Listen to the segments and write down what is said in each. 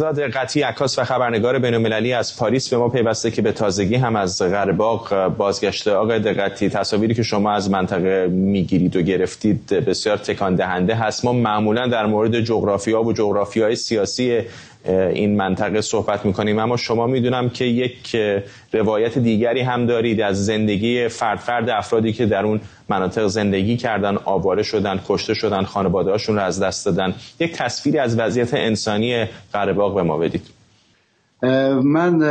زاد قطعی عکاس و خبرنگار بینالمللی از پاریس به ما پیوسته که به تازگی هم از قرهباغ بازگشته. آقای دقتی تصاویری که شما از منطقه می‌گیرید و گرفتید بسیار تکان دهنده هست. ما معمولا در مورد جغرافیا و جغرافیای سیاسی این منطقه صحبت می‌کنیم. اما شما می‌دونم که یک روایت دیگری هم دارید از زندگی فرد فرد افرادی که در اون مناطق زندگی کردن آواره شدن کشته شدن خانواده رو از دست دادن. یک تصویری از وضعیت انسانی قرهباغ به ما بدید. من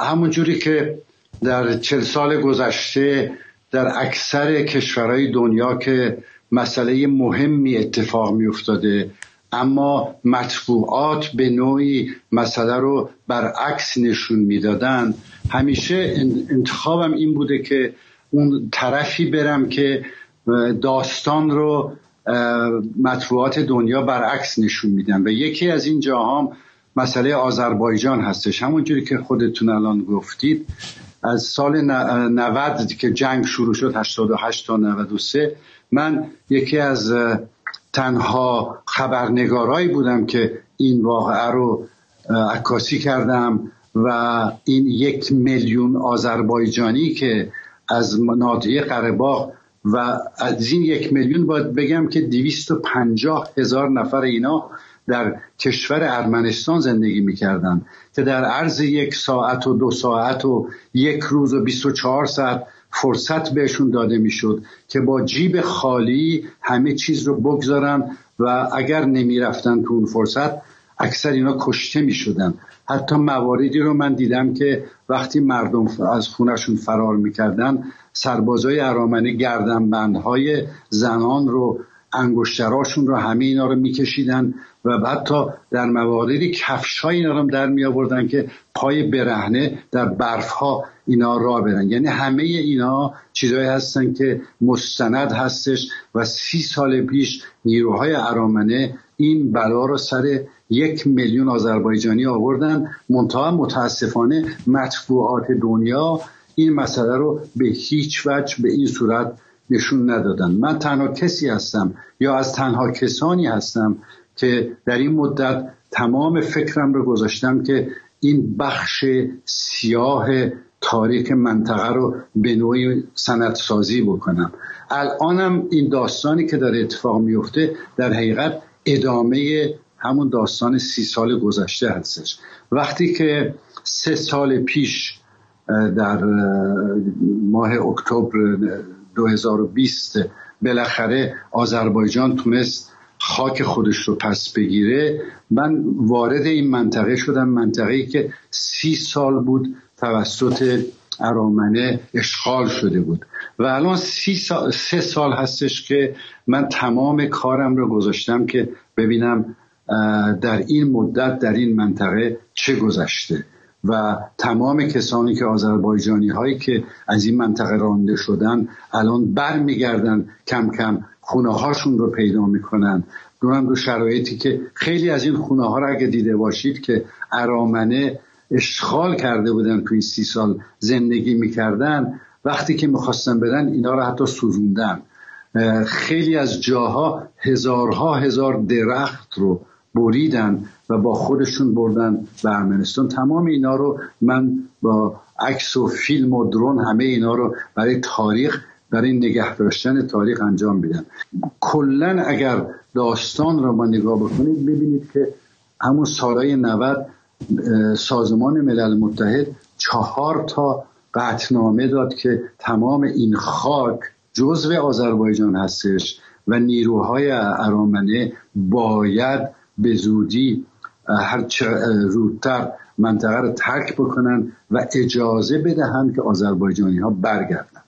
همون جوری که در چل سال گذشته در اکثر کشورهای دنیا که مسئله مهمی اتفاق می افتاده اما مطبوعات به نوعی مسئله رو برعکس نشون می‌دادن. همیشه انتخابم این بوده که اون طرفی برم که داستان رو مطبوعات دنیا برعکس نشون میدن. و یکی از این جاهام مسئله آذربایجان هستش. همونجوری که خودتون الان گفتید از سال 90 که جنگ شروع شد 88 تا 93 من یکی از تنها خبرنگارایی بودم که این واقعه رو عکاسی کردم و این یک میلیون آذربایجانی که از نادیه قرباغ و از این یک میلیون باید بگم که دویست و پنجاه هزار نفر اینا در کشور ارمنستان زندگی می‌کردن که در عرض یک ساعت و دو ساعت و یک روز و بیست و چهار ساعت فرصت بهشون داده می‌شد که با جیب خالی همه چیز رو بگذارن و اگر نمی‌رفتن تو اون فرصت اکثر اینا کشته می شدن حتی مواردی رو من دیدم که وقتی مردم از خونشون فرار می‌کردن سربازای ارامنه گردنبندهای زنان رو انگشتراشون رو همه اینا رو میکشیدن و حتی در مواردی کفش های اینا رو در می آوردن که پای برهنه در برف ها اینا را برن. یعنی همه اینا چیزهایی هستن که مستند هستش و سی سال پیش نیروهای ارامنه این بلا رو سر یک میلیون آذربایجانی آوردن. منتها متاسفانه مطبوعات دنیا این مسئله رو به هیچ وجه به این صورت نشون ندادن. من تنها کسی هستم یا از تنها کسانی هستم که در این مدت تمام فکرم رو گذاشتم که این بخش سیاه تاریک منطقه رو به نوعی سندسازی بکنم. الانم این داستانی که داره اتفاق میفته در حقیقت ادامه همون داستان سی سال گذشته هستش. وقتی که سه سال پیش در ماه اکتبر 2020 بالاخره آذربایجان تونست خاک خودش رو پس بگیره. من وارد این منطقه شدم منطقه‌ای که سی سال بود توسط ارامنه اشغال شده بود. و الان سی سال، سه سال هستش که من تمام کارم رو گذاشتم که ببینم در این مدت در این منطقه چه گذشته. و تمام کسانی که آذربایجانی هایی که از این منطقه رانده شدن الان برمیگردن کم کم خونه هاشون رو پیدا می‌کنن. دونم دو شرایطی که خیلی از این خونه ها رو اگه دیده باشید که ارامنه اشغال کرده بودن توی سی سال زندگی می‌کردن وقتی که می‌خواستن بدن اینا رو حتی سوزوندن. خیلی از جاها هزارها هزار درخت رو بریدن و با خودشون بردن به ارمنستان. تمام اینا رو من با عکس و فیلم و درون همه اینا رو برای تاریخ برای نگه داشتن تاریخ انجام میدن کلا اگر داستان رو ما نگاه بکنید ببینید که همون سالهای 90 سازمان ملل متحد چهار تا قطنامه داد که تمام این خاک جزو آذربایجان هستش و نیروهای ارامنه باید به زودی هر زودتر منطقه رو ترک بکنن و اجازه بدهند که آذربایجانی ها برگردن.